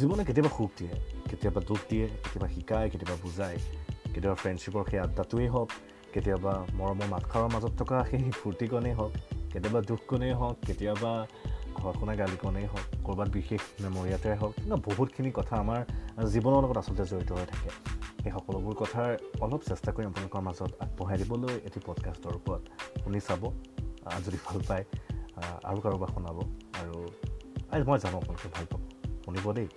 জীৱনে কেতিয়াবা সুখ দিয়ে কেতিয়াবা দুখ দিয়ে কেতিয়াবা শিকায় কেতিয়াবা বুজায় কেতিয়াবা ফ্ৰেণ্ডশ্বিপৰ সেই আড্ডাটোৱেই হওক কেতিয়াবা মৰমৰ মাতষাৰৰ মাজত থকা সেই ফূৰ্তিকণেই হওক কেতিয়াবা দুখকণেই হওক কেতিয়াবা ঘৰখনে গালিকণেই হওক ক'ৰবাত বিশেষ মেমৰিয়াতে হওক কিন্তু বহুতখিনি কথা আমাৰ জীৱনৰ লগত আচলতে জড়িত হৈ থাকে সেই সকলোবোৰ কথাৰ অলপ চেষ্টা কৰি আপোনালোকৰ মাজত আগবঢ়াই দিবলৈ এটি পডকাষ্টৰ ওপৰত শুনি চাব যদি ভাল পায় আৰু কাৰোবাক শুনাব আৰু মই জানো আপোনালোকে ভাল পাব শুনিব দেই